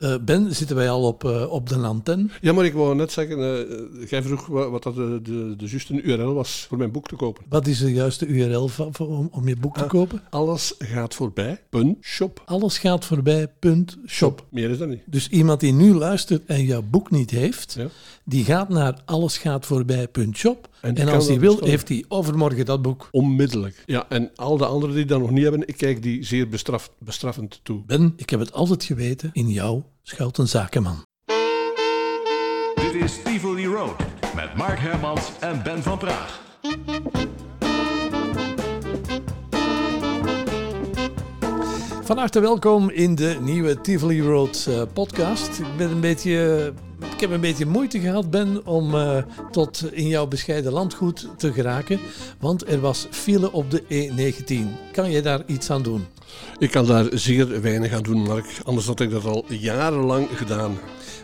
Eh, ben, zitten wij al op, uh, op de antenne? Ja, maar ik wou net zeggen, uh, jij vroeg wat, dat de, de, de juiste URL was voor mijn boek te kopen. Wat is de juiste URL van, voor, om, om je boek te Ah, kopen? Alles gaat voorbij, punt, shop. Alles gaat voorbij, punt, shop. Meer is dat niet. Dus iemand die nu luistert en jouw boek niet heeft, Ja. die gaat naar allesgaatvoorbij.shop. En, als hij wil, bestellen. heeft hij overmorgen dat boek. Onmiddellijk. Ja, en al de anderen die dat nog niet hebben, ik kijk die zeer bestraf, bestraffend toe. Ben, ik heb het altijd geweten, in jou schuilt een zakenman. Dit is Tivoli Road met Mark Hermans en Ben van Praag. Van harte welkom in de nieuwe Tivoli Road eh, podcast. Ik, ben een beetje, ik heb een beetje moeite gehad, Ben, om eh, tot in jouw bescheiden landgoed te geraken. Want er was file op de E19. Kan je daar iets aan doen? Ik kan daar zeer weinig aan doen, Mark. Anders had ik dat al jarenlang gedaan.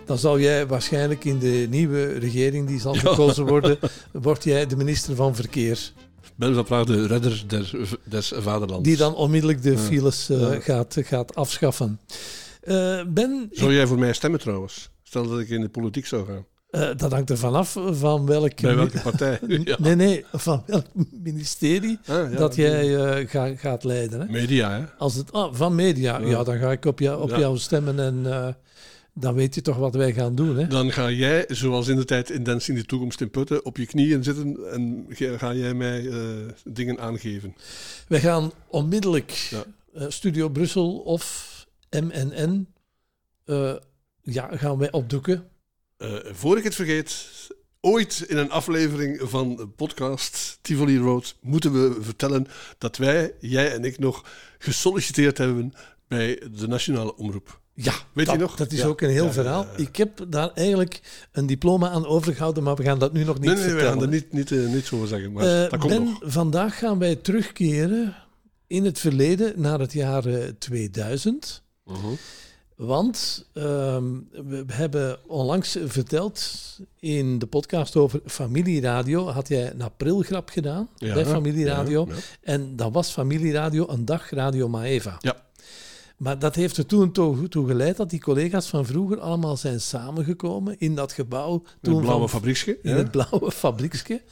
Dan zal jij waarschijnlijk in de nieuwe regering die zal gekozen worden, word jij de minister van Verkeer. Ben van Praag, de redder der, des vaderlands. Die dan onmiddellijk de files eh, Ja. gaat, gaat afschaffen. Eh, ben, Zou jij voor mij stemmen trouwens? Stel dat ik in de politiek zou gaan. eh, dat hangt er vanaf van welk... Bij welke partij? Ja. Nee, nee, van welk ministerie Ah, ja, dat jij eh, ga- gaat leiden. Hè? Media, hè? Als het, ah, van media, ja. Ja. dan ga ik op, jou, op Ja. jou stemmen en eh, dan weet je toch wat wij gaan doen. Hè? Dan ga jij, zoals in de tijd in Dance in de Toekomst in Putten, op je knieën zitten en ga jij mij eh, dingen aangeven. Wij gaan onmiddellijk Ja. eh, Studio Brussel of MNN eh, ja, gaan wij opdoeken. Voor ik het vergeet, ooit in een aflevering van de podcast Tivoli Road moeten we vertellen dat wij, jij en ik, nog gesolliciteerd hebben bij de Nationale Omroep. Ja, Weet dat, je nog? dat is Ja. ook een heel Ja, verhaal. ja. Ik heb daar eigenlijk een diploma aan overgehouden, maar we gaan dat nu nog niet Nee, nee, we vertellen. gaan er niet, niet, eh, niet zo zeggen, maar Eh, dat komt ben, nog. vandaag gaan wij terugkeren in het verleden naar het jaar eh, 2000. Mhm. Want ehm, we hebben onlangs verteld in de podcast over familieradio, had jij een aprilgrap gedaan bij familieradio. En dat was familieradio een dag Radio Maeva. Ja. Maar dat heeft er toen toe, toe geleid dat die collega's van vroeger allemaal zijn samengekomen in dat gebouw. In Toen het blauwe van, fabrieksje. in ja. het blauwe fabrieksje.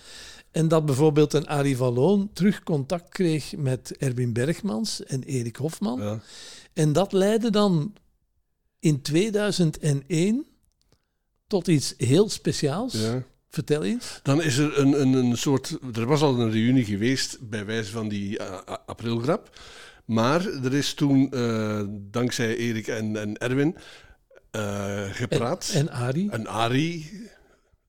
En dat bijvoorbeeld een Arie van Loon terug contact kreeg met Erwin Bergmans en Erik Hofman. Ja. En dat leidde dan in 2001 tot iets heel speciaals. Ja. Vertel eens. Dan is er een, een, een soort. Er was al een reunie geweest bij wijze van die eh, aprilgrap. Maar er is toen, eh, dankzij Erik en, en Erwin, eh, gepraat. En Arie. En Arie,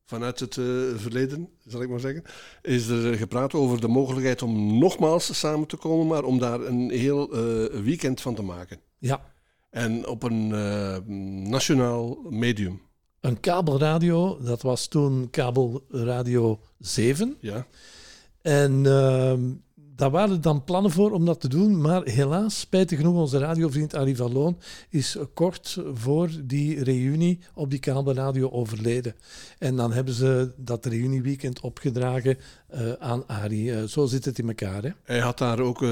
vanuit het eh, verleden, zal ik maar zeggen, is er gepraat over de mogelijkheid om nogmaals samen te komen, maar om daar een heel weekend van te maken. Ja, En op een nationaal medium. een kabelradio. Dat was toen kabelradio 7. Ja. En ehm, daar waren dan plannen voor om dat te doen. Maar helaas, spijtig genoeg, onze radiovriend Arie van Loon is kort voor die reunie op die kabelradio overleden. En dan hebben ze dat reunieweekend opgedragen eh, aan Arie. Eh, zo zit het in elkaar. Hè? Hij had daar ook eh,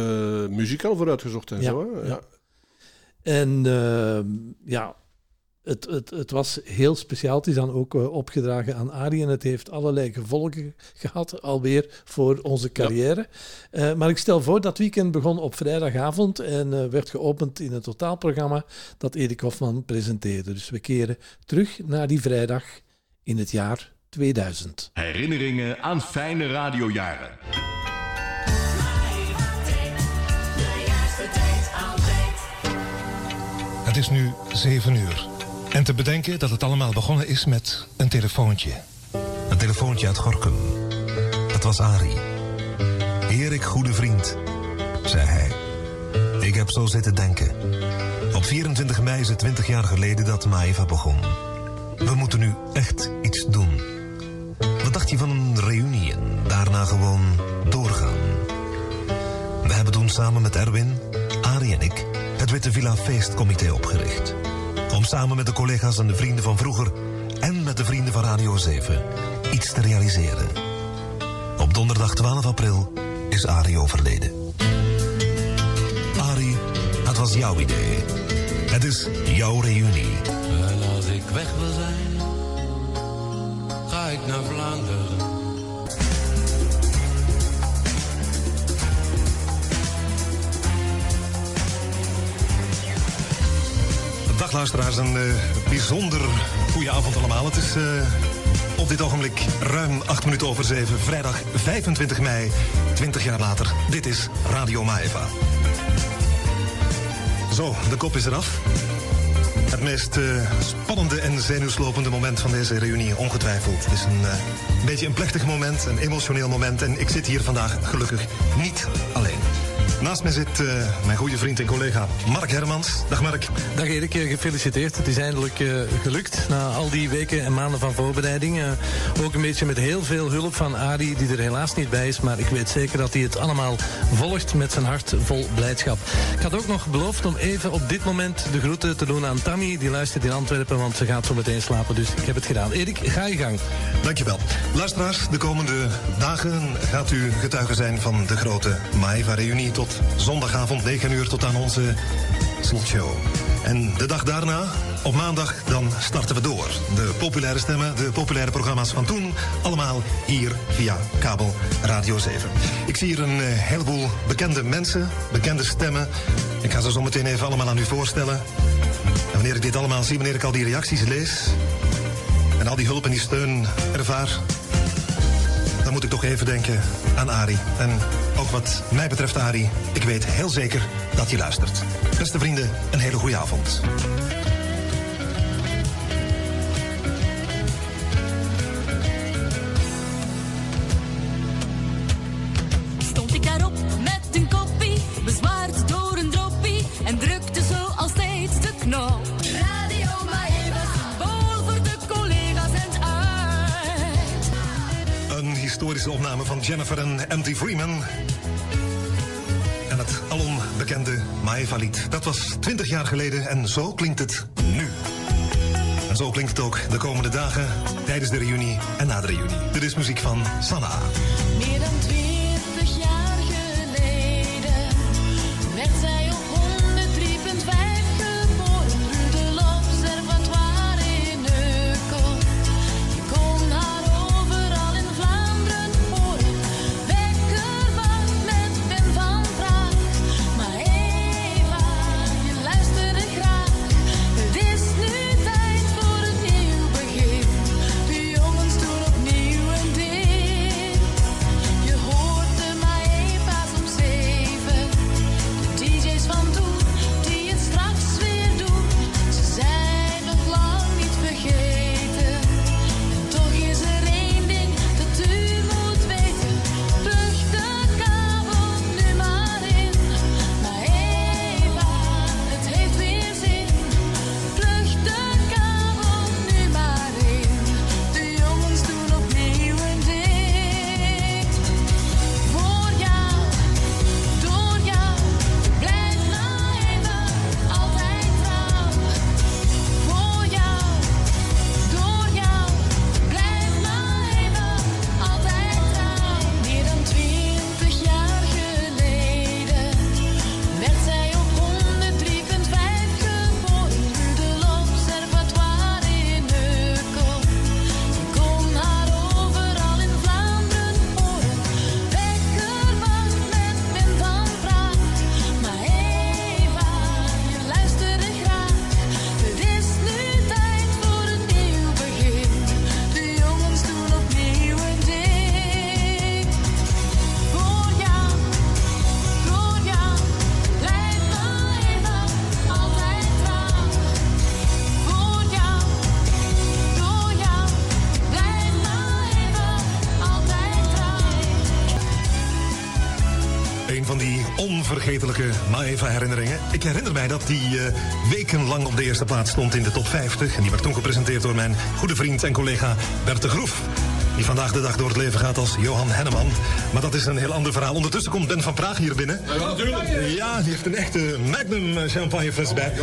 muziek al voor uitgezocht en Ja, zo. Hè? ja. En ehm, ja, het, het, het was heel speciaal. Het is dan ook eh, opgedragen aan Arie en het heeft allerlei gevolgen gehad alweer voor onze carrière. Eh, maar ik stel voor, dat weekend begon op vrijdagavond en eh, werd geopend in het totaalprogramma dat Erik Hofman presenteerde. Dus we keren terug naar die vrijdag in het jaar 2000. Herinneringen aan fijne radiojaren. De juiste tijd altijd. Het is nu 7 uur. En te bedenken dat het allemaal begonnen is met een telefoontje. Een telefoontje uit Gorkum. Dat was Arie. Erik, goede vriend, zei hij. Ik heb zo zitten denken. Op 24 mei is het 20 jaar geleden dat Maeva begon. We moeten nu echt iets doen. Wat dacht je van een reunie daarna gewoon doorgaan? We hebben toen samen met Erwin, Arie en ik het Witte Villa Feestcomité opgericht om samen met de collega's en de vrienden van vroeger en met de vrienden van Radio 7 iets te realiseren. Op donderdag 12 april is Arie overleden. Arie, het was jouw idee. Het is jouw reunie. En als ik weg wil zijn, ga ik naar Vlaanderen Luisteraars, een eh, bijzonder goede avond allemaal. Het is eh, op dit ogenblik ruim 8 minuten over 7, vrijdag 25 mei, 20 jaar later. Dit is Radio Maeva. Zo, de kop is eraf. Het meest eh, spannende en zenuwslopende moment van deze reunie, ongetwijfeld. Het is een beetje een plechtig moment, een emotioneel moment. En ik zit hier vandaag gelukkig niet alleen. Naast mij zit eh, mijn goede vriend en collega Mark Hermans. Dag Mark. Dag Erik, eh, gefeliciteerd. Het is eindelijk eh, gelukt na al die weken en maanden van voorbereiding. Ook een beetje met heel veel hulp van Ari, die er helaas niet bij is. Maar ik weet zeker dat hij het allemaal volgt met zijn hart vol blijdschap. Ik had ook nog beloofd om even op dit moment de groeten te doen aan Tammy. Die luistert in Antwerpen, want ze gaat zo meteen slapen. Dus ik heb het gedaan. Erik, ga je gang. Dankjewel. Luisteraars, de komende dagen gaat u getuige zijn van de grote Maeva-reunie tot zondagavond 9 uur tot aan onze slotshow. En de dag daarna, op maandag, dan starten we door. De populaire stemmen, de populaire programma's van toen, allemaal hier via kabel Radio 7. Ik zie hier een eh, heleboel bekende mensen, bekende stemmen. Ik ga ze zo meteen even allemaal aan u voorstellen. En wanneer ik dit allemaal zie, wanneer ik al die reacties lees, en al die hulp en die steun ervaar, dan moet ik toch even denken aan Ari. En ook wat mij betreft, Ari, ik weet heel zeker dat hij luistert. Beste vrienden, een hele goede avond. Stond ik daarop met een koppie, bezwaard Dat was 20 jaar geleden en zo klinkt het nu. En zo klinkt het ook de komende dagen, tijdens de reunie en na de reunie. Dit is muziek van Sanna. Onvergetelijke Maeva-herinneringen. Ik herinner mij dat die eh, wekenlang op de eerste plaats stond in de top 50. En die werd toen gepresenteerd door mijn goede vriend en collega Bert de Groef. Die vandaag de dag door het leven gaat als Johan Henneman. Maar dat is een heel ander verhaal. Ondertussen komt Ben van Praag hier binnen. Ja, die heeft een echte Magnum eh, champagnefles bij.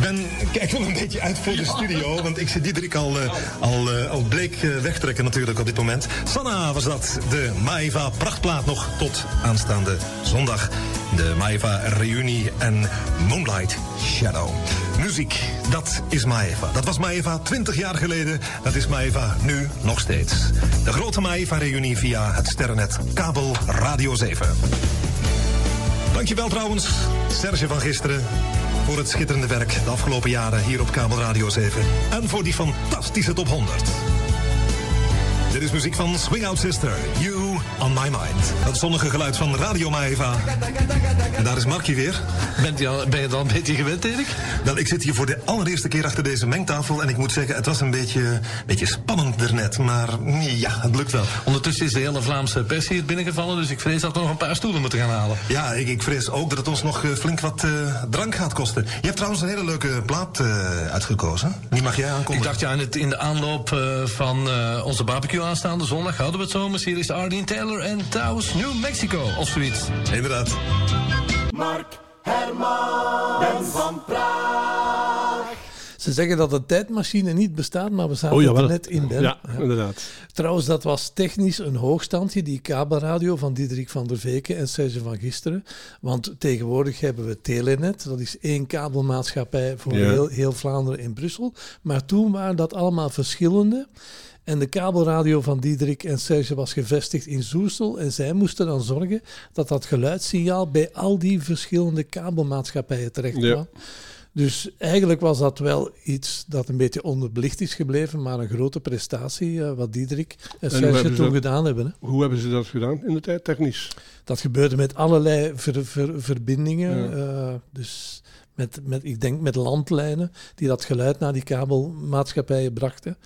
Ben, kijk wel een beetje uit voor de studio. Want ik zie Diederik al, eh, al, eh, al bleek eh, wegtrekken natuurlijk op dit moment. Sanna was dat. De Maeva prachtplaat nog tot aanstaande zondag. De Maeva reunie en Moonlight Shadow. Muziek, dat is Maeva. Dat was Maeva 20 jaar geleden. Dat is Maeva nu nog steeds. De grote Maeva-reunie via het sterrennet Kabel Radio 7. Dankjewel trouwens, Serge van gisteren, voor het schitterende werk de afgelopen jaren hier op Kabel Radio 7. En voor die fantastische top 100. Dit is muziek van Swing Out Sister, You on My Mind. Dat zonnige geluid van Radio Maeva. En daar is Markie weer. Bent je al, ben je dan een beetje gewend, Erik? Wel, ik zit hier voor de allereerste keer achter deze mengtafel. En ik moet zeggen, het was een beetje, beetje spannend daarnet. Maar ja, het lukt wel. Ondertussen is de hele Vlaamse pers hier binnengevallen, dus ik vrees dat we nog een paar stoelen moeten gaan halen. Ja, ik, ik vrees ook dat het ons nog eh, flink wat eh, drank gaat kosten. Je hebt trouwens een hele leuke plaat eh, uitgekozen. Die mag jij Ik aankondigen. dacht ja, in, het, in de aanloop van onze barbecue aanstaande zondag houden we het zomers. Hier is Ardeen Taylor en Taos New Mexico, of zoiets. Inderdaad. Mark Herman, van Praag. Ze zeggen dat de tijdmachine niet bestaat, maar we zaten Oh, er net in. Ja, inderdaad. Trouwens, dat was technisch een hoogstandje, die kabelradio van Diederik van der Veken en Serge van Gisteren. Want tegenwoordig hebben we Telenet, dat is één kabelmaatschappij voor Ja. heel, heel Vlaanderen in Brussel. Maar toen waren dat allemaal verschillende. En de kabelradio van Diederik en Serge was gevestigd in Zoersel. En zij moesten dan zorgen dat dat geluidssignaal bij al die verschillende kabelmaatschappijen terecht Ja. kwam. Dus eigenlijk was dat wel iets dat een beetje onderbelicht is gebleven, maar een grote prestatie eh, wat Diederik en Serge toen dat- gedaan hebben. Hè. Hoe hebben ze dat gedaan in de tijd, technisch? Dat gebeurde met allerlei ver- ver- verbindingen. Ja. eh, dus met, met, ik denk met landlijnen die dat geluid naar die kabelmaatschappijen brachten.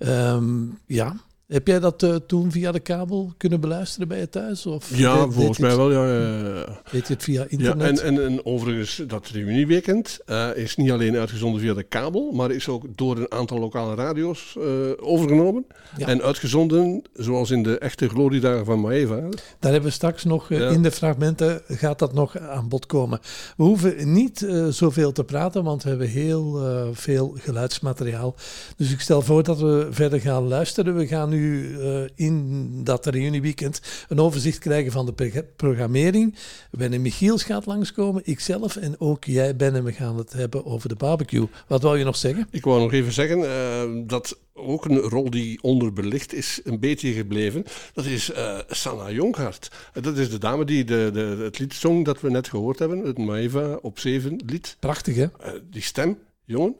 Ehm, ja. Heb jij dat eh, toen via de kabel kunnen beluisteren bij je thuis? Of Ja, deed- volgens mij het- wel. Ja, ja. Deed je het via Ja, internet? en, en, en overigens, dat reunieweekend eh, is niet alleen uitgezonden via de kabel, maar is ook door een aantal lokale radio's eh, overgenomen. Ja. En uitgezonden, zoals in de echte gloriedagen van Maeva. Daar hebben we straks nog, Ja. in de fragmenten gaat dat nog aan bod komen. We hoeven niet zoveel te praten, want we hebben heel veel geluidsmateriaal. Dus ik stel voor dat we verder gaan luisteren. We gaan nu eh, in dat reunieweekend een overzicht krijgen van de prog- programmering. Ben en Michiels gaat langskomen, ikzelf en ook jij Ben en we gaan het hebben over de barbecue. Wat wou je nog zeggen? Ik wou nog even zeggen eh, dat ook een rol die onderbelicht is een beetje gebleven. Dat is eh Sanna Jonghart. Dat is de dame die de, de, het lied zong dat we net gehoord hebben. Het Maeva op 7 lied. Prachtig hè? Die stem, jongen.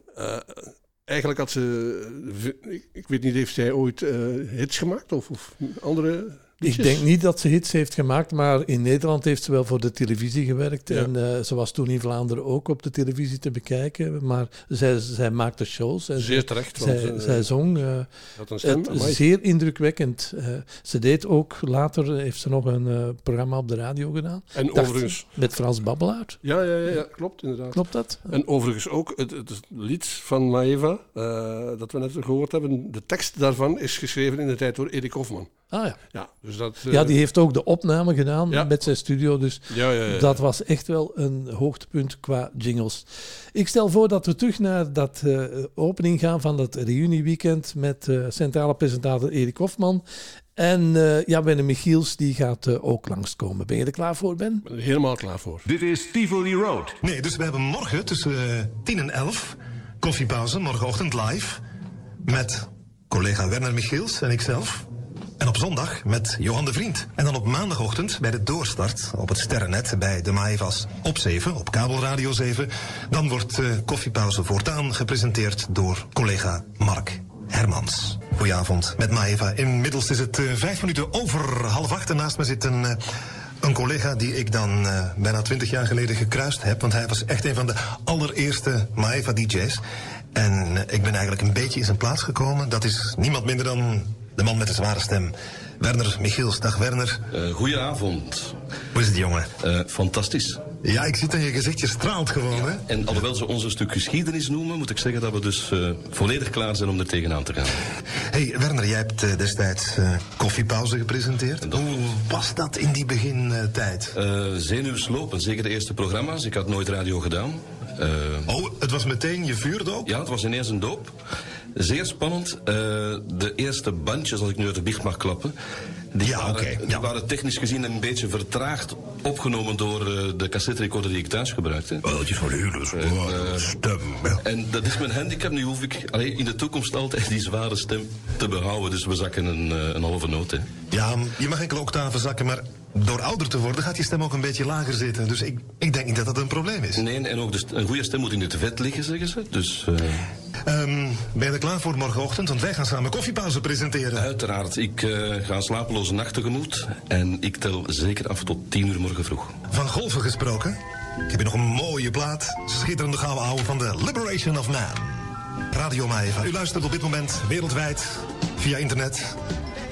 Eh, eigenlijk had ze... ik, ik weet niet, heeft zij ooit eh, hits gemaakt? Of, of andere Ik denk niet dat ze hits heeft gemaakt, maar in Nederland heeft ze wel voor de televisie gewerkt. Ja. En eh, ze was toen in Vlaanderen ook op de televisie te bekijken. Maar zij, zij maakte shows. En Zeer terecht. want zij, ze- zij zong. eh, had een stem. het, amai. zeer indrukwekkend. Eh, ze deed ook later, heeft ze nog een eh, programma op de radio gedaan. En Dacht- overigens... Met Frans Babbelaar. Ja, ja, ja, ja, klopt inderdaad. Klopt dat? En overigens ook het, het lied van Maeva, eh, dat we net gehoord hebben, de tekst daarvan is geschreven in de tijd door Erik Hofman. Ah ja. Ja, dus dat... eh, Ja, die heeft ook de opname gedaan Ja. met zijn studio. Dus ja, ja, ja. Dat was echt wel een hoogtepunt qua jingles. Ik stel voor dat we terug naar dat eh, opening gaan van dat reunieweekend met eh, centrale presentator Erik Hofman. En eh ja, Ben Michiels, die gaat ook langskomen. Ben je er klaar voor, Ben? Er helemaal klaar voor. Dit is Tivoli Road. Nee, dus we hebben morgen tussen eh, 10 en 11 koffiepauze, morgenochtend live. Met collega Werner Michiels en ikzelf. En op zondag met Johan de Vriend. En dan op maandagochtend bij de doorstart op het Sterrennet bij de Maevas op 7, op kabelradio 7. Dan wordt eh, koffiepauze voortaan gepresenteerd door collega Mark Hermans. Goedenavond met Maeva. Inmiddels is het eh, vijf minuten over half acht en naast me zit een... eh, een collega die ik dan bijna twintig jaar geleden gekruist heb. Want hij was echt een van de allereerste Maeva-dj's. En eh, ik ben eigenlijk een beetje in zijn plaats gekomen. Dat is niemand minder dan de man met de zware stem. Werner Michiels. Dag Werner. Eh, goedenavond. Hoe is het jongen? Eh, fantastisch. Ja, ik zie het aan je gezicht. Je straalt gewoon, hè? En alhoewel ze ons een stuk geschiedenis noemen, moet ik zeggen dat we dus eh, volledig klaar zijn om er tegenaan te gaan. hey, Werner, jij hebt destijds koffiepauze gepresenteerd. Hoe was dat in die begintijd? Zenuwslopen, zeker de eerste programma's. Ik had nooit radio gedaan. Eh, Oh, het was meteen je vuurdoop? ja, het was ineens een doop. Zeer spannend. Eh, de eerste bandjes, als ik nu uit de biecht mag klappen... Die, Ja, waren, oké, die ja. waren technisch gezien een beetje vertraagd opgenomen door eh, de cassette recorder die ik thuis gebruikte. Wel, het is van eh, stem. ja. En dat is mijn handicap. Nu hoef ik allee, in de toekomst altijd die zware stem te behouden. Dus we zakken een, een halve noot. Hè. Ja, je mag enkele octaven zakken, maar door ouder te worden gaat je stem ook een beetje lager zitten. Dus ik, ik denk niet dat dat een probleem is. Nee, en ook de een goede stem moet in het vet liggen, zeggen ze. Dus eh, Ehm, ben je er klaar voor morgenochtend? Want wij gaan samen koffiepauze presenteren. uiteraard, ik eh, ga een slapeloze nacht tegemoet. En ik tel zeker af tot tien uur morgen vroeg. Van golven gesproken. Ik heb hier nog een mooie plaat. Schitterende gouden ouwe van de Liberation of Man. Radio Maeva. U luistert op dit moment wereldwijd via internet,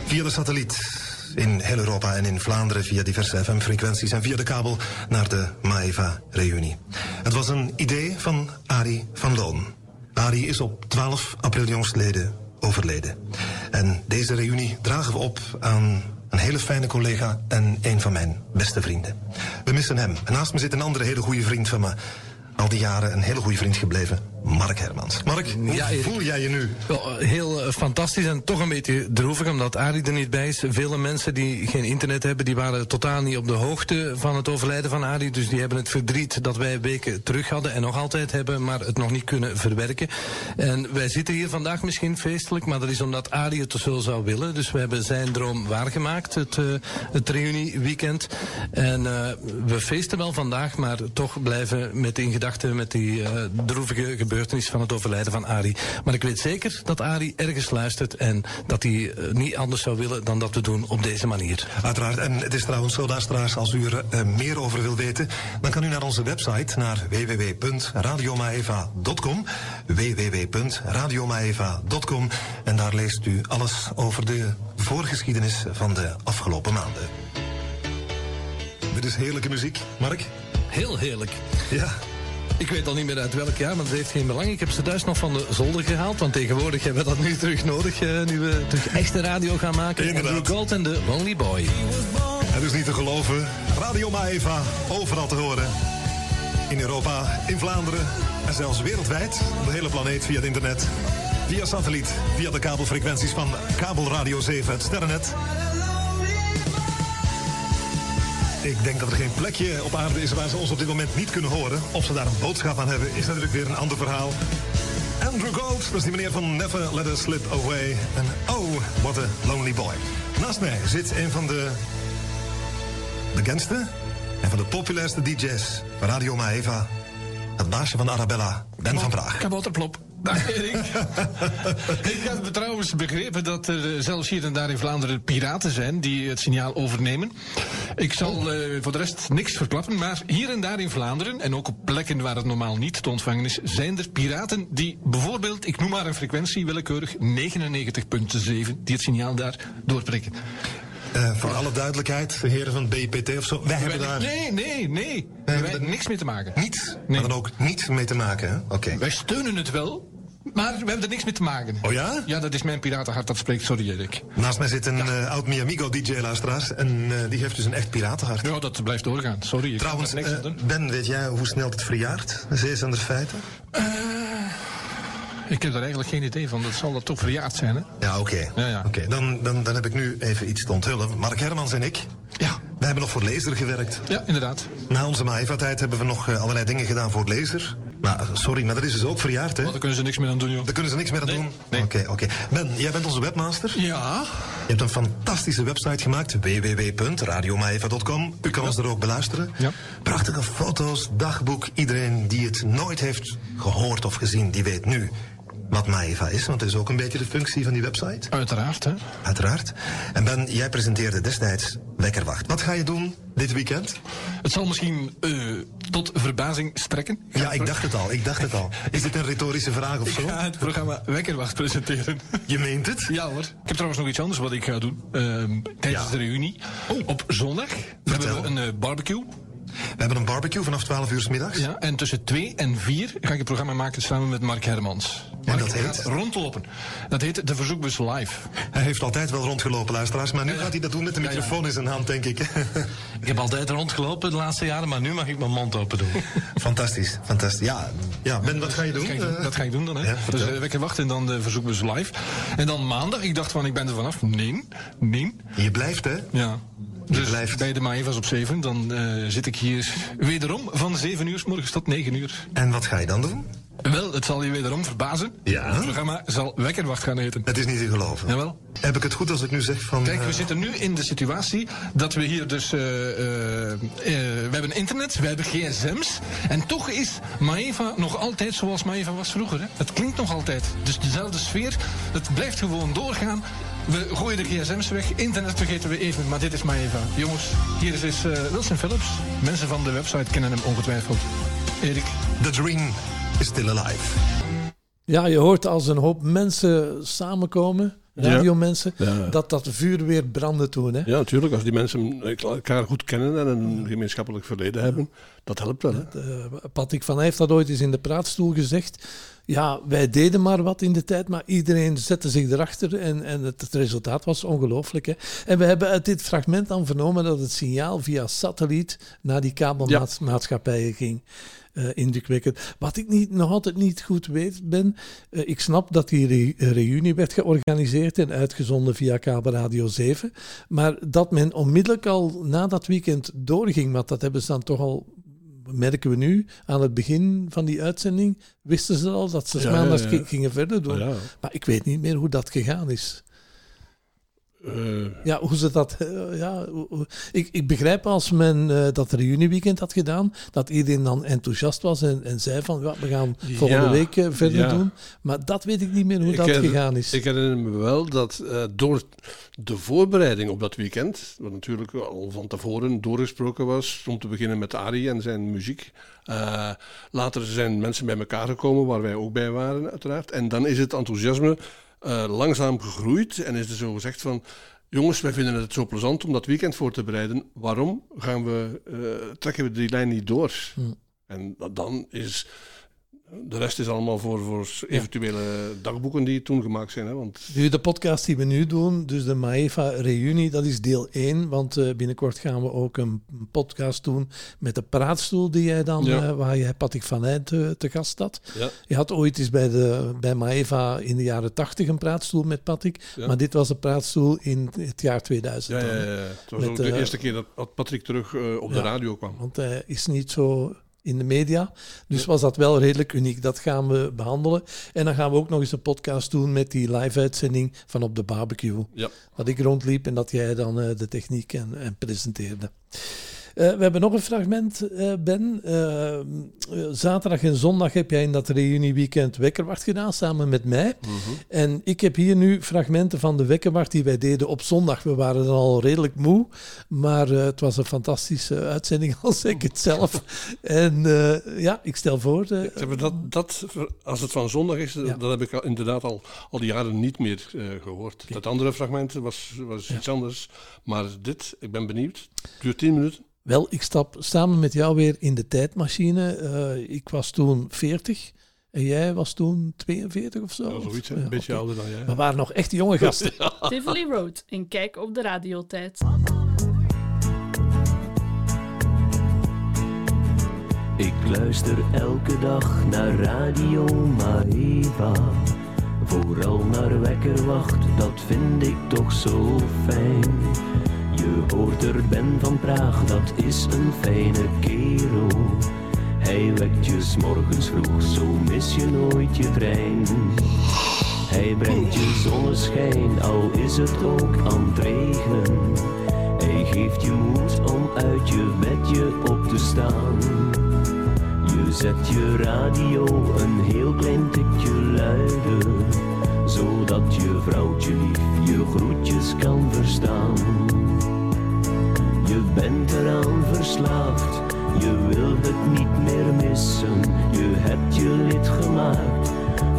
via de satelliet. In heel Europa en in Vlaanderen via diverse FM-frequenties en via de kabel naar de Maeva-reunie. Het was een idee van Arie van Loon. Arie is op 12 april jongstleden overleden. En deze reunie dragen we op aan een hele fijne collega en een van mijn beste vrienden. We missen hem. Naast me zit een andere hele goede vriend van me. Al die jaren een hele goede vriend gebleven, Mark Hermans. Mark, hoe Ja, voel jij je nu? Wel, heel eh, fantastisch en toch een beetje droevig omdat Arie er niet bij is. Vele mensen die geen internet hebben, die waren totaal niet op de hoogte van het overlijden van Arie. Dus die hebben het verdriet dat wij weken terug hadden en nog altijd hebben, maar het nog niet kunnen verwerken. En wij zitten hier vandaag misschien feestelijk, maar dat is omdat Arie het zo zou willen. Dus we hebben zijn droom waargemaakt, het, eh, het reunieweekend. En eh, we feesten wel vandaag, maar toch blijven met in gedachten met die eh, droevige gebeurtenis van het overlijden van Arie. Maar ik weet zeker dat Arie ergens luistert en dat hij eh, niet anders zou willen dan dat we doen op deze manier. Uiteraard. En het is trouwens zo, luisteraars, als u er eh, meer over wil weten, dan kan u naar onze website, naar www.radiomaeva.com. www.radiomaeva.com. En daar leest u alles over de voorgeschiedenis van de afgelopen maanden. Dit is heerlijke muziek, Mark. Heel heerlijk. Ja. Ik weet al niet meer uit welk jaar, maar dat heeft geen belang. Ik heb ze thuis nog van de zolder gehaald, want tegenwoordig hebben we dat nu terug nodig, eh, nu we terug echte radio gaan maken. Inderdaad. Andrew Gold en de Lonely Boy. Het is niet te geloven. Radio Maeva, overal te horen. In Europa, in Vlaanderen en zelfs wereldwijd. Op de hele planeet via het internet. Via satelliet, via de kabelfrequenties van Kabelradio 7, het Sterrennet. Ik denk dat er geen plekje op aarde is waar ze ons op dit moment niet kunnen horen. Of ze daar een boodschap aan hebben, is natuurlijk weer een ander verhaal. Andrew Gold, dat is die meneer van Never Let Us Slip Away. En oh, what a lonely boy. Naast mij zit een van de bekendste en van de populairste DJ's van Radio Maeva. Het baasje van Arabella, Ben van Praag. Kabouterplop. Dag Erik. ik heb trouwens begrepen dat er eh, zelfs hier en daar in Vlaanderen piraten zijn die het signaal overnemen. Ik zal eh, voor de rest niks verklappen, maar hier en daar in Vlaanderen en ook op plekken waar het normaal niet te ontvangen is, zijn er piraten die bijvoorbeeld, ik noem maar een frequentie willekeurig, 99.7, die het signaal daar doorprikken. Eh, voor alle duidelijkheid, de heren van BPT of zo. Wij hebben daar Nee, nee, nee. Wij hebben hebben niks mee te maken. niets, Nee. maar dan ook niet mee te maken. hè? Oké. Wij steunen het wel, maar we hebben er niks mee te maken. Oh ja? Ja, dat is mijn piratenhart dat spreekt. Sorry, Erik. Naast mij zit een eh, oud Miamigo DJ-luisteraars. En eh, die heeft dus een echt piratenhart. Ja, dat blijft doorgaan. Sorry, Trouwens, er niks. Ben, weet jij hoe snel het verjaart? Zeezender feiten? Ik heb er eigenlijk geen idee van. Dat zal dat toch verjaard zijn, hè? Ja, oké. Ja, ja. Oké, dan, dan, dan heb ik nu even iets te onthullen. Mark Hermans en ik, Ja. wij hebben nog voor Lezer gewerkt. Ja, inderdaad. Na onze Maeva-tijd hebben we nog eh, allerlei dingen gedaan voor Lezer. Maar eh, sorry, maar dat is dus ook verjaard, hè? Maar daar kunnen ze niks meer aan doen, joh. Daar kunnen ze niks meer aan Nee, doen? nee. Oké, oké. Ben, jij bent onze webmaster. Ja. Je hebt een fantastische website gemaakt, www.radiomaeva.com. U kan ons er ook beluisteren. Ja. Prachtige foto's, dagboek. Iedereen die het nooit heeft gehoord of gezien, die weet nu wat Maeva is. Want dat is ook een beetje de functie van die website. Uiteraard, hè. Uiteraard. En Ben, jij presenteerde destijds Wekkerwacht. Wat ga je doen dit weekend? Het zal misschien eh, tot verbazing strekken. Ja, ik dacht het al, ik dacht het al. Is dit een retorische vraag of Ik zo? ga het programma Wekkerwacht presenteren. Je meent het? Ja hoor. Ik heb trouwens nog iets anders wat ik ga doen. ehm, tijdens Ja. de reunie. Oh. Op zondag Vertel. hebben we een eh, barbecue. We hebben een barbecue vanaf 12 uur 's middags. Ja, en tussen 2 en 4 ga ik een programma maken samen met Mark Hermans. Mark dat heet? rondlopen. Dat heet De Verzoekbus Live. Hij heeft altijd wel rondgelopen, luisteraars. Maar nu gaat hij dat doen met de microfoon in zijn hand, denk ik. Ik heb altijd rondgelopen de laatste jaren, maar nu mag ik mijn mond open doen. fantastisch, fantastisch. Ja, ja, Ben, wat ga je doen? Dat ga ik doen, dat ga ik doen dan, hè? ja, dus uh, wekker wachten en dan de Verzoekbus Live. En dan maandag, ik dacht van, ik ben er vanaf. Nee, nee. je blijft, hè? Ja. Dus blijft. bij de Maevas op 7, dan eh, zit ik hier wederom van 7 uur s morgens tot 9 uur. En wat ga je dan doen? Wel, het zal je wederom verbazen. Ja? Het programma zal Wekkerwacht gaan heten. Het is niet te geloven. Jawel. Heb ik het goed als ik nu zeg van... Kijk, we eh, zitten nu in de situatie dat we hier dus... eh, eh, we hebben internet, we hebben gsm's. En toch is Maeva nog altijd zoals Maeva was vroeger. Hè? Het klinkt nog altijd. Dus dezelfde sfeer. Het blijft gewoon doorgaan. We gooien de gsm's weg. Internet vergeten we even. Maar dit is Maeva. Jongens, hier is, is Wilson Phillips. Mensen van de website kennen hem ongetwijfeld. Erik. The dream is still alive. Ja, je hoort als een hoop mensen samenkomen, radiomensen, Ja. dat dat vuur weer brandde toen. Hè? Ja, natuurlijk. Als die mensen elkaar goed kennen en een gemeenschappelijk verleden hebben, dat helpt wel. Hè? Uh, Patrick van Hij heeft dat ooit eens in de praatstoel gezegd. Ja, wij deden maar wat in de tijd, maar iedereen zette zich erachter en, en het, het resultaat was ongelooflijk. Hè? En we hebben uit dit fragment dan vernomen dat het signaal via satelliet naar die kabelmaatschappijen ging. Uh, indrukwekkend. Wat ik niet, nog altijd niet goed weet ben, uh, ik snap dat die re reunie werd georganiseerd en uitgezonden via kabel Radio 7, maar dat men onmiddellijk al na dat weekend doorging, want dat hebben ze dan toch al merken we nu aan het begin van die uitzending, wisten ze al dat ze Ja, maandags ja, ja. gingen verder doen. Ja. Maar ik weet niet meer hoe dat gegaan is. Eh, Ja, hoe ze dat. eh, ja, ik, ik begrijp als men eh, dat reunieweekend had gedaan, dat iedereen dan enthousiast was en, en zei van ja, we gaan volgende Ja, week verder ja. doen. Maar dat weet ik niet meer hoe Ik dat herinner- gegaan is. Ik herinner me wel dat door de voorbereiding op dat weekend, wat natuurlijk al van tevoren doorgesproken was, om te beginnen met Arie en zijn muziek. later zijn mensen bij elkaar gekomen, waar wij ook bij waren, uiteraard. En dan is het enthousiasme eh, langzaam gegroeid en is er zo gezegd van. Jongens, wij vinden het zo plezant om dat weekend voor te bereiden. Waarom gaan we, eh, trekken we die lijn niet door? En dat- dan is de rest is allemaal voor, voor eventuele dagboeken die toen gemaakt zijn. Hè? Want de podcast die we nu doen, dus de Maeva Reunie, dat is deel 1. Want eh, binnenkort gaan we ook een podcast doen met de praatstoel die jij dan, Ja. eh, waar jij Patrick van Eyck te, te gast had. Ja. Je had ooit eens bij, de, bij Maeva in de jaren 80 een praatstoel met Patrick. Ja. Maar dit was een praatstoel in het jaar 2000. ja, ja, ja, het was Met, ook de eh, eerste keer dat, Patrick terug op de radio kwam. Want hij is niet zo in de media. Dus was dat wel redelijk uniek. Dat gaan we behandelen. En dan gaan we ook nog eens een podcast doen met die live-uitzending van op de barbecue. Ja. Dat ik rondliep en dat jij dan eh, de techniek en, en presenteerde. Eh, we hebben nog een fragment, eh, Ben. Eh, zaterdag en zondag heb jij in dat reunieweekend Wekkerwacht gedaan, samen met mij. En ik heb hier nu fragmenten van de Wekkerwacht die wij deden op zondag. We waren dan al redelijk moe, maar het was een fantastische uitzending, al zeg ik het zelf. En ja, ik stel voor... dat, dat, als het van zondag is, Ja. dat heb ik inderdaad al, al die jaren niet meer eh, gehoord. Dat andere fragment was, was iets anders. Maar dit, ik ben benieuwd. Duurt 10 minuten. Wel, ik stap samen met jou weer in de tijdmachine. Eh, ik was toen 40 en jij was toen 42 of zo. Ja, zoiets? Ja, een beetje ouder dan jij. We waren nog echt jonge gasten. Tivoli Road, een kijk op de radiotijd. Ik luister elke dag naar Radio Maeva. Vooral naar Wekkerwacht, dat vind ik toch zo fijn. Je hoort er Ben van Praag, dat is een fijne kerel. Hij wekt je morgens vroeg, zo mis je nooit je trein. Hij brengt je zonneschijn, al is het ook aan het regenen. Hij geeft je moed om uit je bedje op te staan. Je zet je radio een heel klein tikje luider, zodat je vrouwtje lief je groetjes kan verstaan. Je bent eraan verslaafd, je wil het niet meer missen, je hebt je lid gemaakt.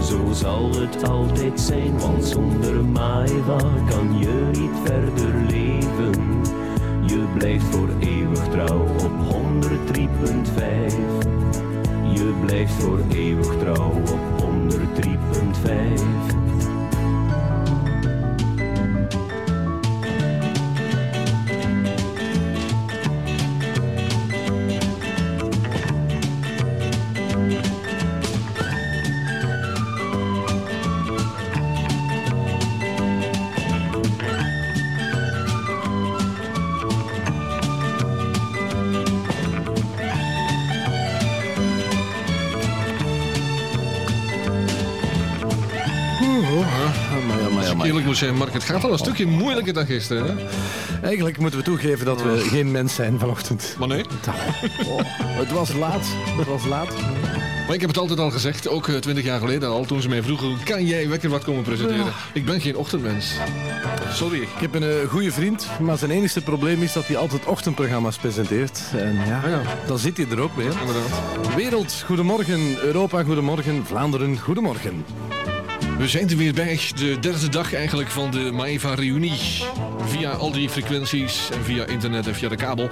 Zo zal het altijd zijn, want zonder Maeva kan je niet verder leven. Je blijft voor eeuwig trouw op 103.5. Je blijft voor eeuwig trouw op 103.5. Mark, het gaat al een stukje moeilijker dan gisteren. Hè? Eigenlijk moeten we toegeven dat we geen mens zijn vanochtend. Maar nee. Oh, het was laat. Het was laat. Maar ik heb het altijd al gezegd, ook eh, twintig jaar geleden al, toen ze mij vroegen, kan jij wekker wat komen presenteren? Ik ben geen ochtendmens. Sorry. Ik heb een eh, goede vriend, maar zijn enige probleem is dat hij altijd ochtendprogramma's presenteert. En ja, Ah ja. dan zit hij er ook weer. Inderdaad. Wereld, goedemorgen. Europa, goedemorgen. Vlaanderen, goedemorgen. We zijn er weer bij, de derde dag eigenlijk van de Maeva Reunie. Via al die frequenties en via internet en via de kabel.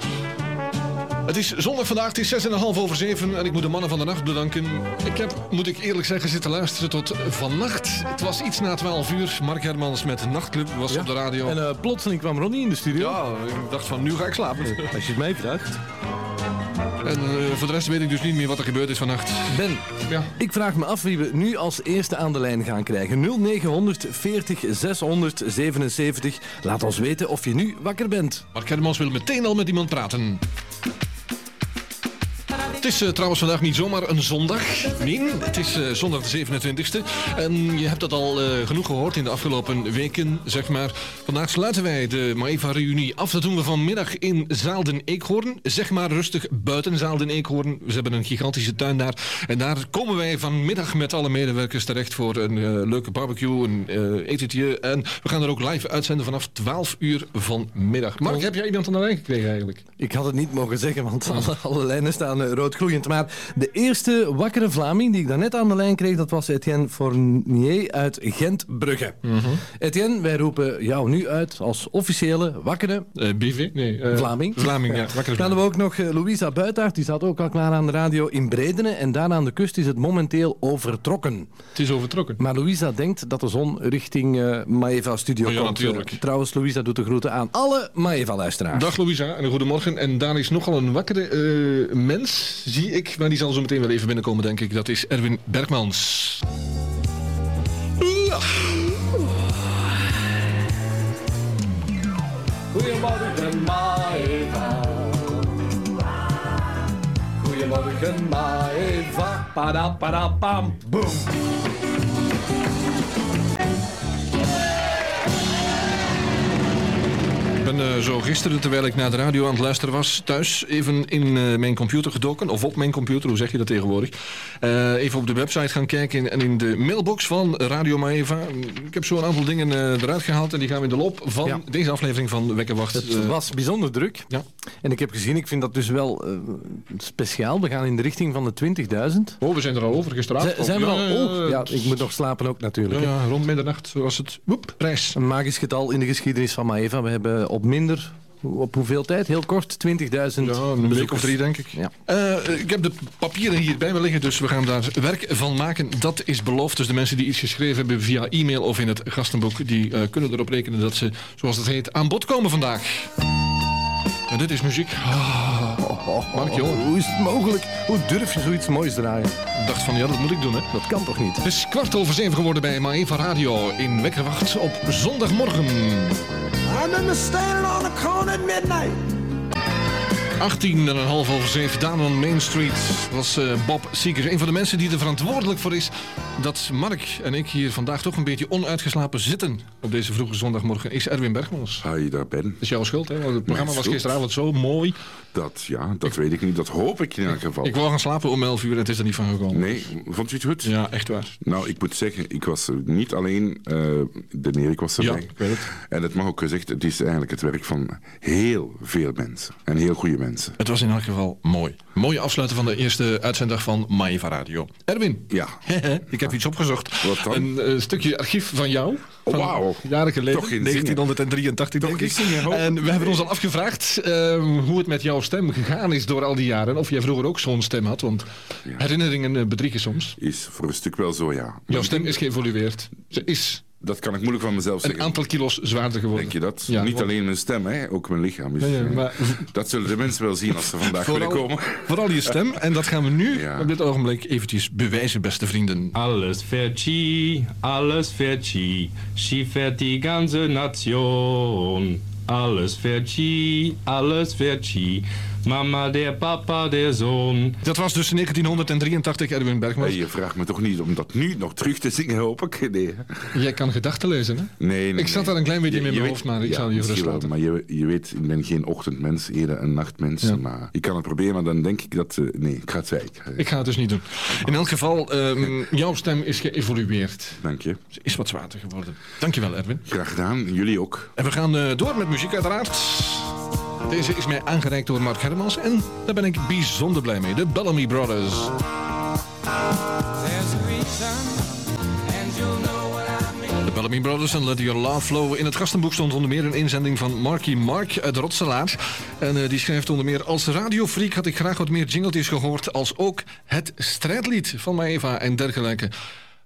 Het is zondag vandaag, het is 6,5 over 7 en ik moet de mannen van de nacht bedanken. Ik heb, moet ik eerlijk zeggen, zitten luisteren tot vannacht. Het was iets na 12 uur. Mark Hermans met Nachtclub was op de radio. En eh, plotseling kwam Ronnie in de studio. Ja, ik dacht van nu ga ik slapen. Als je het mij vraagt. En eh, voor de rest weet ik dus niet meer wat er gebeurd is vannacht. Ben, Ja. ik vraag me af wie we nu als eerste aan de lijn gaan krijgen. 0900 40 677. Laat ons weten of je nu wakker bent. Mark Hermans wil meteen al met iemand praten. Het is eh, trouwens vandaag niet zomaar een zondag. Nee, het is eh, zondag de 27e. En je hebt dat al eh, genoeg gehoord in de afgelopen weken, zeg maar. Vandaag sluiten wij de Maeva-reunie af. Dat doen we vanmiddag in Zaalden-Eekhoorn. Zeg maar rustig buiten Zaalden-Eekhoorn. We hebben een gigantische tuin daar. En daar komen wij vanmiddag met alle medewerkers terecht voor een leuke barbecue, een etentje. En we gaan er ook live uitzenden vanaf 12 uur vanmiddag. Mark, heb jij iemand aan de lijn gekregen eigenlijk? Ik had het niet mogen zeggen, want alle, alle lijnen staan Maar de eerste wakkere Vlaming die ik daarnet aan de lijn kreeg, dat was Etienne Fournier uit Gent-Brugge. Etienne, wij roepen jou nu uit als officiële wakkere Eh, BV? Nee. eh, Vlaming. Vlaming, ja. Wakker Dan hebben we ook nog eh, Louisa Buitaert, die staat ook al klaar aan de radio in Bredene. En daar aan de kust is het momenteel overtrokken. Het is overtrokken. Maar Louisa denkt dat de zon richting eh Maeva Studio Oh ja, komt. natuurlijk. Trouwens, Louisa doet de groeten aan alle Maeva-luisteraars. Dag Louisa en een goedemorgen. En daar is nogal een wakkere eh, zie ik. Maar die zal zo meteen wel even binnenkomen, denk ik. Dat is Erwin Bergmans. Goedemorgen, Maeva. Goedemorgen, Maeva. Padam, boom. Ben eh, zo gisteren, terwijl ik naar de radio aan het luisteren was, thuis even in eh, mijn computer gedoken. Of op mijn computer, hoe zeg je dat tegenwoordig? Eh, even op de website gaan kijken en in de mailbox van Radio Maeva. Ik heb zo een aantal dingen eruit gehaald en die gaan we in de loop van Ja. deze aflevering van Wekkerwacht. Het was bijzonder druk. ja. En ik heb gezien, ik vind dat dus wel speciaal. We gaan in de richting van de 20.000. Oh, we zijn er al over gestraald. Z- zijn we Ja, al? ja, Oh, ja, ik moet nog slapen ook natuurlijk. Ja, rond middernacht was het. Woep, reis. Een magisch getal in de geschiedenis van Maeva. We hebben op minder, op hoeveel tijd? Heel kort, 20.000 Ja, een week of drie, denk ik. Ja. Eh, ik heb de papieren hier bij me liggen, dus we gaan daar werk van maken. Dat is beloofd. Dus de mensen die iets geschreven hebben via e-mail of in het gastenboek, die eh, kunnen erop rekenen dat ze, zoals het heet, aan bod komen vandaag. En dit is muziek. Ah, Mark. Hoe is het mogelijk? Hoe durf je zoiets moois draaien? Ik dacht van, ja, dat moet ik doen, hè. Dat kan toch niet? Het is kwart over zeven geworden bij Maeva Radio in Wekkerwacht op zondagmorgen. I remember standing on the corner at midnight. 18 en een half over 7, Down on Main Street. Dat was eh, Bob Seekers. Een van de mensen die er verantwoordelijk voor is dat Mark en ik hier vandaag toch een beetje onuitgeslapen zitten op deze vroege zondagmorgen, is Erwin Bergmans. Dat Hi, daar ben. is jouw schuld, hè? Want het programma was gisteravond zo mooi. Dat, ja, dat weet ik niet. Dat hoop ik in elk geval. Ik wou gaan slapen om 11 uur en het is er niet van gekomen. Nee, vond je het goed? Ja, echt waar. Nou, ik moet zeggen, ik was er niet alleen. eh de Erik was Ja, erbij. ik weet het. En het mag ook gezegd, het is eigenlijk het werk van heel veel mensen. En heel goede mensen. Het was in elk geval mooi. Mooie afsluiten van de eerste uitzenddag van Maeva Radio. Erwin, Ja. ik heb heb iets opgezocht. Wat dan? Een eh, stukje archief van jou. Van Wauw. Jaren geleden. Toch geen zingen. 1983 denk ik. zingen. En we hebben ons al afgevraagd ehm, hoe het met jouw stem gegaan is door al die jaren. Of jij vroeger ook zo'n stem had. Want herinneringen eh, bedriegen soms. Is voor een stuk wel zo, ja. Jouw stem is geëvolueerd. Ze is Dat kan ik moeilijk van mezelf een zeggen. aantal kilo's zwaarder geworden. Denk je dat? Ja, Niet want- alleen mijn stem, hè, ook mijn lichaam. is- Ja, ja, maar- Dat zullen de mensen wel zien als ze vandaag willen komen. vooral je stem. En dat gaan we nu Ja. op dit ogenblik eventjes bewijzen, beste vrienden. Alles Ski, alles Ski fährt die ganze Nation. Alles Ski, alles Ski, Mama, der Papa, der Sohn. Dat was dus 1983 Erwin Bergman. Je vraagt me toch niet om dat nu nog terug te zingen, hoop ik? Nee? Jij kan gedachten lezen, hè? nee, nee Ik zat nee. daar een klein beetje Je- in je mijn weet- hoofd, maar ik ja, zal je wel, laten. Maar je, je weet, ik ben geen ochtendmens, eerder een nachtmens. Ja. Maar ik kan het proberen, maar dan denk ik dat... eh, nee, ik ga het zwijgen. Ik ga het dus niet doen. In elk geval, ehm, jouw stem is geëvolueerd. Dank je. Ze is wat zwaarder geworden. Dankjewel, Erwin. Graag gedaan. Jullie ook. En we gaan eh, door met muziek uiteraard. Deze is mij aangereikt door Mark Hermans en daar ben ik bijzonder blij mee. De Bellamy Brothers. De Bellamy Brothers en Let Your Love Flow. In het gastenboek stond onder meer een inzending van Marky Mark uit Rotselaar. En eh, die schrijft onder meer... Als radiofreak had ik graag wat meer jingletjes gehoord... als ook het strijdlied van Maeva en dergelijke.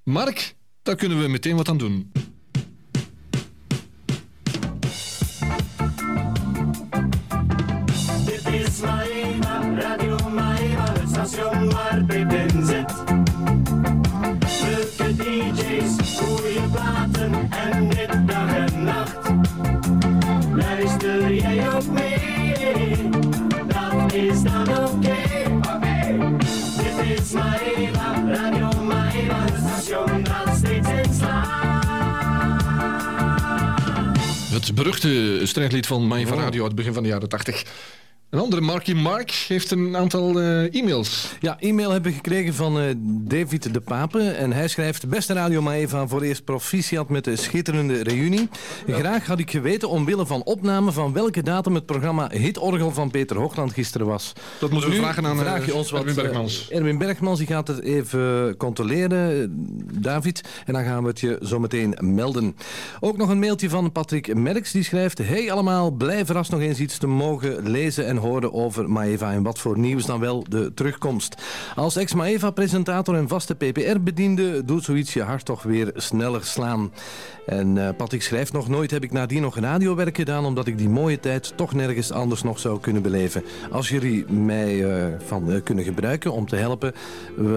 Mark, daar kunnen we meteen wat aan doen. Mee? Dat is dan oké. Oké. Dit is Maeva, Radio Maeva, het station dat steeds in slaat. Het beruchte strijdlied van Maeva Radio uit het begin van de jaren 80. Een andere Marky Mark heeft een aantal eh, e-mails. Ja, e-mail hebben we gekregen van eh, David de Pape. En hij schrijft... Beste Radio Maeva, voor eerst proficiat met de schitterende reunie. Graag had ik geweten omwille van opname... van welke datum het programma Hitorgel van Peter Hoogland gisteren was. Dat moeten we Nu vragen aan vraag je eh, ons wat, Erwin Bergmans. Erwin Bergmans die gaat het even controleren, David. En dan gaan we het je zo meteen melden. Ook nog een mailtje van Patrick Merks. Die schrijft... Hey allemaal, blij verrast nog eens iets te mogen lezen en horen over Maeva. En wat voor nieuws dan wel de terugkomst. Als ex-Maeva-presentator en vaste PPR-bediende... doet zoiets je hart toch weer sneller slaan. En eh, Patrick schrijft nog... Nooit heb ik nadien nog radiowerk gedaan... omdat ik die mooie tijd toch nergens anders nog zou kunnen beleven. Als jullie mij eh, van eh, kunnen gebruiken om te helpen...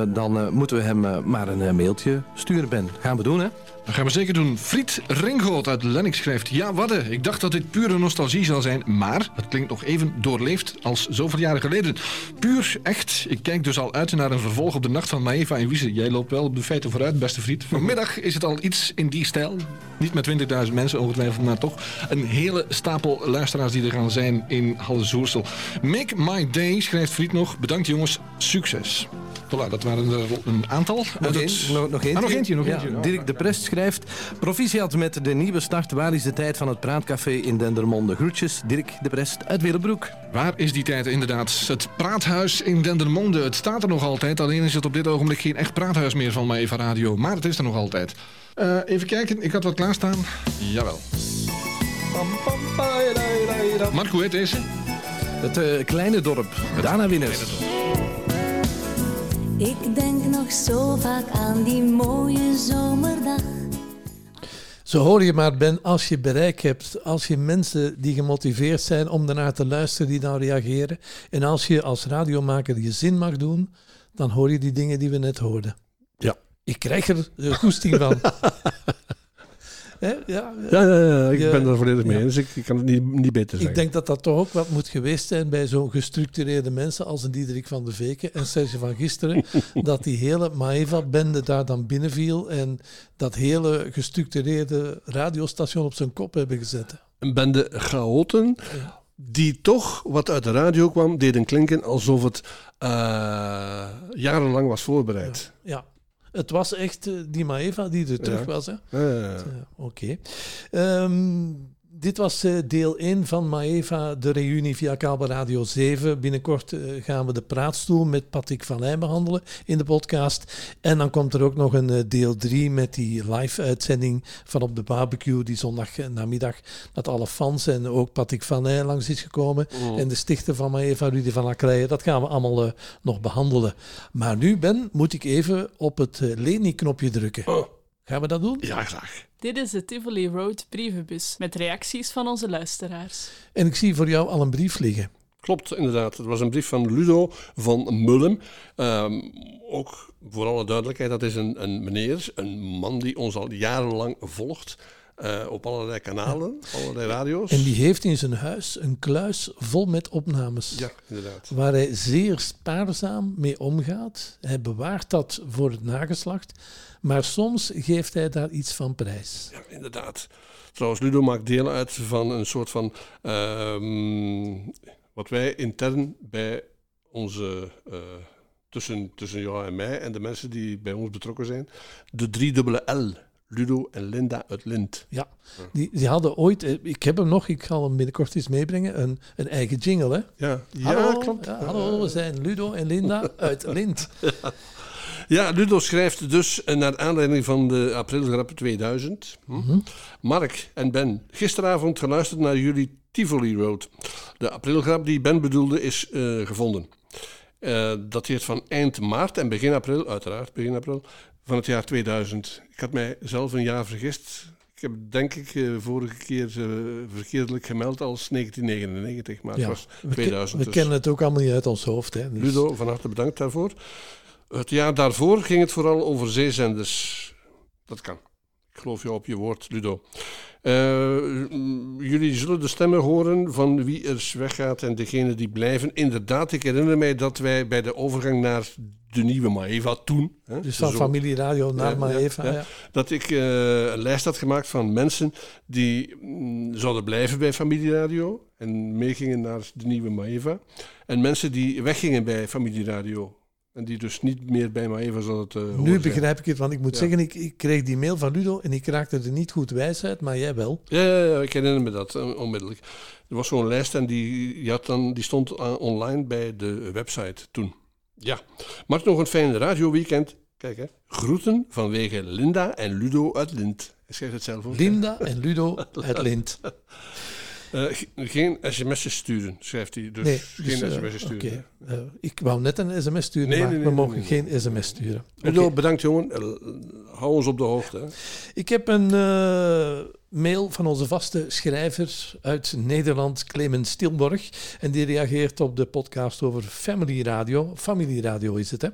dan moeten we hem maar een mailtje sturen, Ben. Gaan we doen, hè? Dat gaan we zeker doen. Friet Ringhout uit Lennox schrijft... Ja, wadde, ik dacht dat dit pure nostalgie zou zijn... maar het klinkt nog even doorleefd als zoveel jaren geleden. Puur, echt. Ik kijk dus al uit naar een vervolg op de nacht van Maeva en Wiese. Jij loopt wel op de feiten vooruit, beste Friet. Vanmiddag is het al iets in die stijl. Niet met 20.000 mensen ongetwijfeld, maar toch een hele stapel luisteraars die er gaan zijn in Halle Zoersel. Make my day, schrijft Friet nog. Bedankt jongens, succes. Voilà, dat waren er een aantal. Nog, het- nog, nog eentje. Ah, nog eentje, nog Ja, eentje. Dirk de Prest schrijft... Proficiat met de nieuwe start. Waar is de tijd van het praatcafé in Dendermonde? Groetjes, Dirk de Prest uit Willebroek. Waar is die tijd inderdaad? Het praathuis in Dendermonde. Het staat er nog altijd. Alleen is het op dit ogenblik geen echt praathuis meer van Maeva Radio. Maar het is er nog altijd. Eh, even kijken, ik had wat klaarstaan. Jawel. Mark, hoe heet deze? Het eh, kleine dorp. Daarna winners. Ik denk nog zo vaak aan die mooie zomerdag. Zo hoor je maar, Ben, als je bereik hebt, als je mensen die gemotiveerd zijn om daarnaar te luisteren, die dan reageren, en als je als radiomaker je zin mag doen, dan hoor je die dingen die we net hoorden. Ja. Ik krijg er goesting van. Hè? Ja, Ja, ja, ja, ik ben daar volledig mee ja. eens. Ik, ik kan het niet, niet beter zeggen. Ik denk dat dat toch ook wat moet geweest zijn bij zo'n gestructureerde mensen als een Diederik van de Veken en Serge van Gisteren. dat die hele Maeva-bende daar dan binnenviel en dat hele gestructureerde radiostation op zijn kop hebben gezet. Een bende chaoten die toch, wat uit de radio kwam, deden klinken alsof het eh, jarenlang was voorbereid. Ja, het was echt eh, die Maeva die er terug was. Hè? Ja, ja, ja. Dit was eh, deel 1 van Maeva, de reunie via Kabel Radio 7. Binnenkort eh, gaan we de praatstoel met Patrick van Heijn behandelen in de podcast. En dan komt er ook nog een eh, deel 3 met die live-uitzending van op de barbecue die zondag namiddag dat alle fans en ook Patrick van Heijn langs is gekomen. Mm. En de stichter van Maeva, Rudy van Akrijen. Dat gaan we allemaal nog behandelen. Maar nu, Ben, moet ik even op het Leni-knopje drukken. Oh. Gaan we dat doen? Ja, graag. Dit is de Tivoli Road brievenbus met reacties van onze luisteraars. En ik zie voor jou al een brief liggen. Klopt, inderdaad. Het was een brief van Ludo van Mullum. Ehm, ook voor alle duidelijkheid, dat is een, een meneer, een man die ons al jarenlang volgt. eh, op allerlei kanalen, allerlei radio's. En die heeft in zijn huis een kluis vol met opnames. Ja, inderdaad. Waar hij zeer spaarzaam mee omgaat. Hij bewaart dat voor het nageslacht. Maar soms geeft hij daar iets van prijs. Ja, inderdaad. Trouwens, Ludo maakt deel uit van een soort van. ehm, wat wij intern bij onze. eh, tussen, tussen jou en mij en de mensen die bij ons betrokken zijn. De driedubbele L. Ludo en Linda uit Lint. Ja, die, die hadden ooit, eh, ik heb hem nog, ik ga hem binnenkort eens meebrengen, een, een eigen jingle. Hè? Ja, hallo, ja klopt. ja, hallo, we zijn Ludo en Linda uit Lint. Ja, Ludo schrijft dus eh, naar aanleiding van de aprilgrap 2000. Hm? Mhm. Mark en Ben, gisteravond geluisterd naar jullie Tivoli Road. De aprilgrap die Ben bedoelde is eh, gevonden. Eh dateert van eind maart en begin april, uiteraard begin april, van het jaar 2000. Ik had mij zelf een jaar vergist. Ik heb denk ik vorige keer verkeerdelijk gemeld als 1999, maar Ja, het was we, ken- 2000. we dus. kennen het ook allemaal niet uit ons hoofd. Hè? Dus- Ludo, van harte bedankt daarvoor. Het jaar daarvoor ging het vooral over zeezenders. Dat kan. Ik geloof je op je woord, Ludo. Eh, jullie zullen de stemmen horen van wie er weggaat en degene die blijven. Inderdaad, ik herinner mij dat wij bij de overgang naar de nieuwe Maeva toen... Hè, Dus van zo- familieradio naar ja, Maeva. ja. Dat ik eh, een lijst had gemaakt van mensen die mm, zouden blijven bij familieradio en meegingen naar de nieuwe Maeva. En mensen die weggingen bij familieradio en die dus niet meer bij Maeva zouden te horen Nu zijn. begrijp ik het, want ik moet Ja. zeggen, ik, ik kreeg die mail van Ludo en ik raakte er niet goed wijs uit, maar jij wel. Ja, ja, ja, ik herinner me dat eh, onmiddellijk. Er was zo'n lijst en die, die, had dan, die stond eh, online bij de website toen. Ja. Maar nog een fijn radioweekend. Kijk hè. Groeten vanwege Linda en Ludo uit Lint. Hij schrijft het zelf ook. hè? Linda en Ludo uit Lint. Eh, ge- geen sms'jes sturen, schrijft hij. Dus nee, geen dus, eh, sms'jes sturen. oké. hè. Eh, ik wou net een sms sturen, Nee, maar nee, we mogen geen sms sturen. Oké. bedankt jongen. Hou ons op de hoogte. Hè. Ik heb een mail van onze vaste schrijver uit Nederland, Clemens Stilborg. En die reageert op de podcast over Family Radio. Familieradio is het, hè?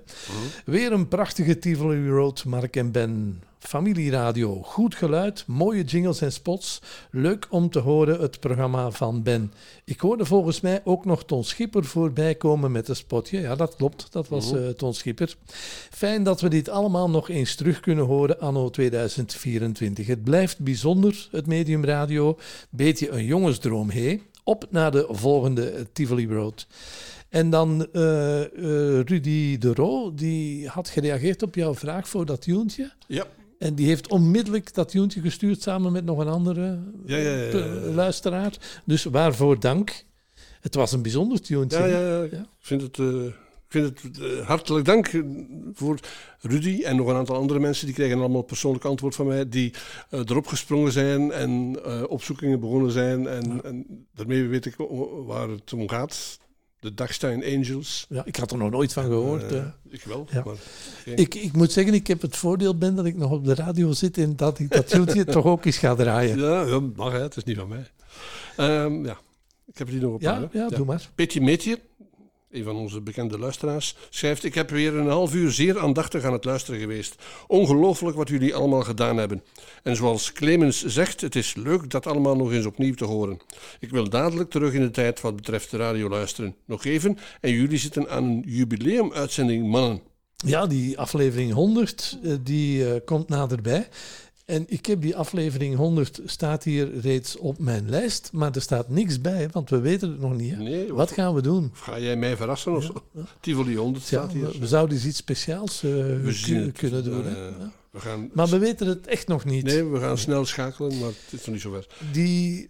Weer een prachtige Tivoli Road, Mark en Ben. Familieradio, goed geluid, mooie jingles en spots. Leuk om te horen het programma van Ben. Ik hoorde volgens mij ook nog Ton Schipper voorbij komen met een spotje. Ja, dat klopt, dat was eh, Ton Schipper. Fijn dat we dit allemaal nog eens terug kunnen horen anno 2024. Het blijft bijzonder, het medium radio. Beetje een jongensdroom, hé. Op naar de volgende Tivoli Road. En dan eh, eh, Rudy de Roo, die had gereageerd op jouw vraag voor dat tuentje. Ja. En die heeft onmiddellijk dat tuentje gestuurd samen met nog een andere Ja, ja, ja, ja, ja. eh, luisteraar. Dus waarvoor dank. Het was een bijzonder tuentje. Ja. Ik vind het, eh, ik vind het eh, hartelijk dank voor Rudy en nog een aantal andere mensen. Die kregen allemaal persoonlijk antwoord van mij. Die erop gesprongen zijn en opzoekingen begonnen zijn. En, en daarmee weet ik waar het om gaat. De Dagstein Angels. Ja, ik had er nog nooit van gehoord. Eh, ik wel. Ja. Maar geen- Ik, ik moet zeggen, ik heb het voordeel ben dat ik nog op de radio zit en dat ik dat tuentje toch ook eens ga draaien. Ja, ja, mag hè. Het is niet van mij. Ehm, ja, ik heb hier nog een Ja, ja, doe maar. Petje Meetje, een van onze bekende luisteraars, schrijft... Ik heb weer een half uur zeer aandachtig aan het luisteren geweest. Ongelooflijk wat jullie allemaal gedaan hebben. En zoals Clemens zegt, het is leuk dat allemaal nog eens opnieuw te horen. Ik wil dadelijk terug in de tijd wat betreft radio luisteren. Nog even, en jullie zitten aan een jubileumuitzending, mannen. Ja, die aflevering 100, eh, die eh, komt naderbij. En ik heb die aflevering 100, staat hier reeds op mijn lijst, maar er staat niks bij, want we weten het nog niet. Nee, Wat gaan we doen? Of ga jij mij verrassen of zo? Tivoli 100 Ja, staat hier. we, we zouden iets speciaals eh, kunnen doen. Eh, we gaan... Maar we weten het echt nog niet. Nee, we gaan snel schakelen, maar het is nog niet zover. Die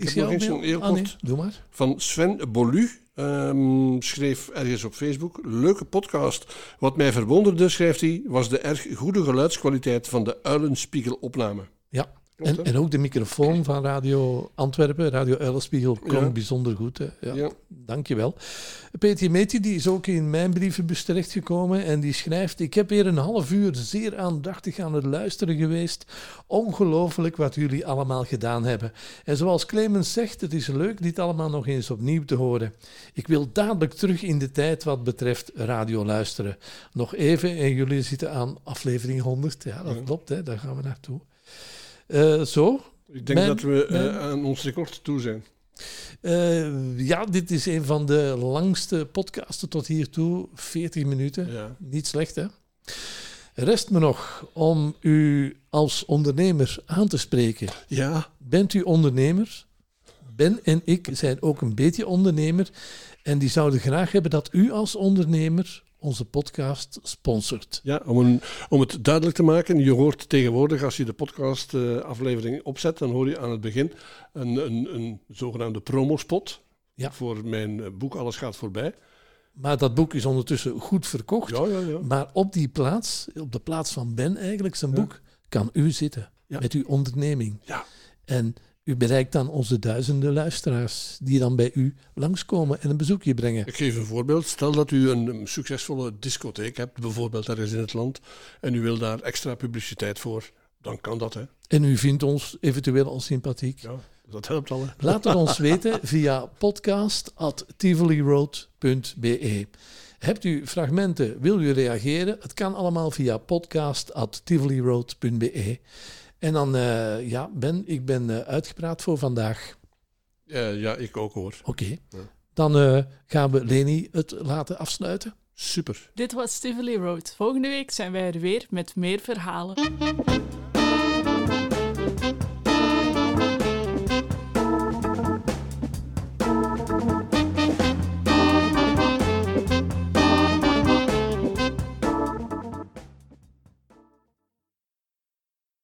Ik heb nog eens een heel kort. doe maar. Van Sven Bolu. ehm, schreef ergens op Facebook. Leuke podcast. Wat mij verwonderde, schrijft hij, was de erg goede geluidskwaliteit van de Uilenspiegel-opname. Ja, Klopt, en, ook de microfoon van Radio Antwerpen, Radio Uilenspiegel, klonk Ja. bijzonder goed. Hè. Ja, Ja. Dankjewel. Peter Meti die is ook in mijn brievenbus terechtgekomen en die schrijft... Ik heb weer een half uur zeer aandachtig aan het luisteren geweest. Ongelooflijk wat jullie allemaal gedaan hebben. En zoals Clemens zegt, het is leuk dit allemaal nog eens opnieuw te horen. Ik wil dadelijk terug in de tijd wat betreft radio luisteren. Nog even en jullie zitten aan aflevering 100. Ja, dat klopt, hè. daar gaan we naartoe. Eh, zo. Ik denk Mijn- dat we eh, mijn- aan ons record toe zijn. Eh, ja, dit is een van de langste podcasten tot hiertoe. 40 minuten. Ja. Niet slecht, hè? Rest me nog om u als ondernemer aan te spreken. Ja. Bent u ondernemer? Ben en ik zijn ook een beetje ondernemer. En die zouden graag hebben dat u als ondernemer onze podcast sponsort. Ja, om, een, om het duidelijk te maken, je hoort tegenwoordig als je de podcast-aflevering opzet, dan hoor je aan het begin een, een, een zogenaamde promospot Ja. voor mijn eh, boek Alles gaat voorbij. Maar dat boek is ondertussen goed verkocht. Ja, ja, ja. Maar op die plaats, op de plaats van Ben eigenlijk, zijn boek, kan u zitten met uw onderneming. Ja. En u bereikt dan onze duizenden luisteraars die dan bij u langskomen en een bezoekje brengen. Ik geef een voorbeeld. Stel dat u een, succesvolle discotheek hebt, bijvoorbeeld ergens in het land, en u wil daar extra publiciteit voor, dan kan dat, hè. En u vindt ons eventueel al sympathiek. Ja, dat helpt al, hè. Laat het ons weten via podcast.tivoliroad.be. Hebt u fragmenten, wil u reageren? Het kan allemaal via podcast.tivoliroad.be. En dan, eh, ja, Ben, ik ben eh, uitgepraat voor vandaag. Eh, ja, ik ook hoor. Oké. Dan eh, gaan we Leni het laten afsluiten. Super. Dit was Tivoli Road. Volgende week zijn wij er weer met meer verhalen.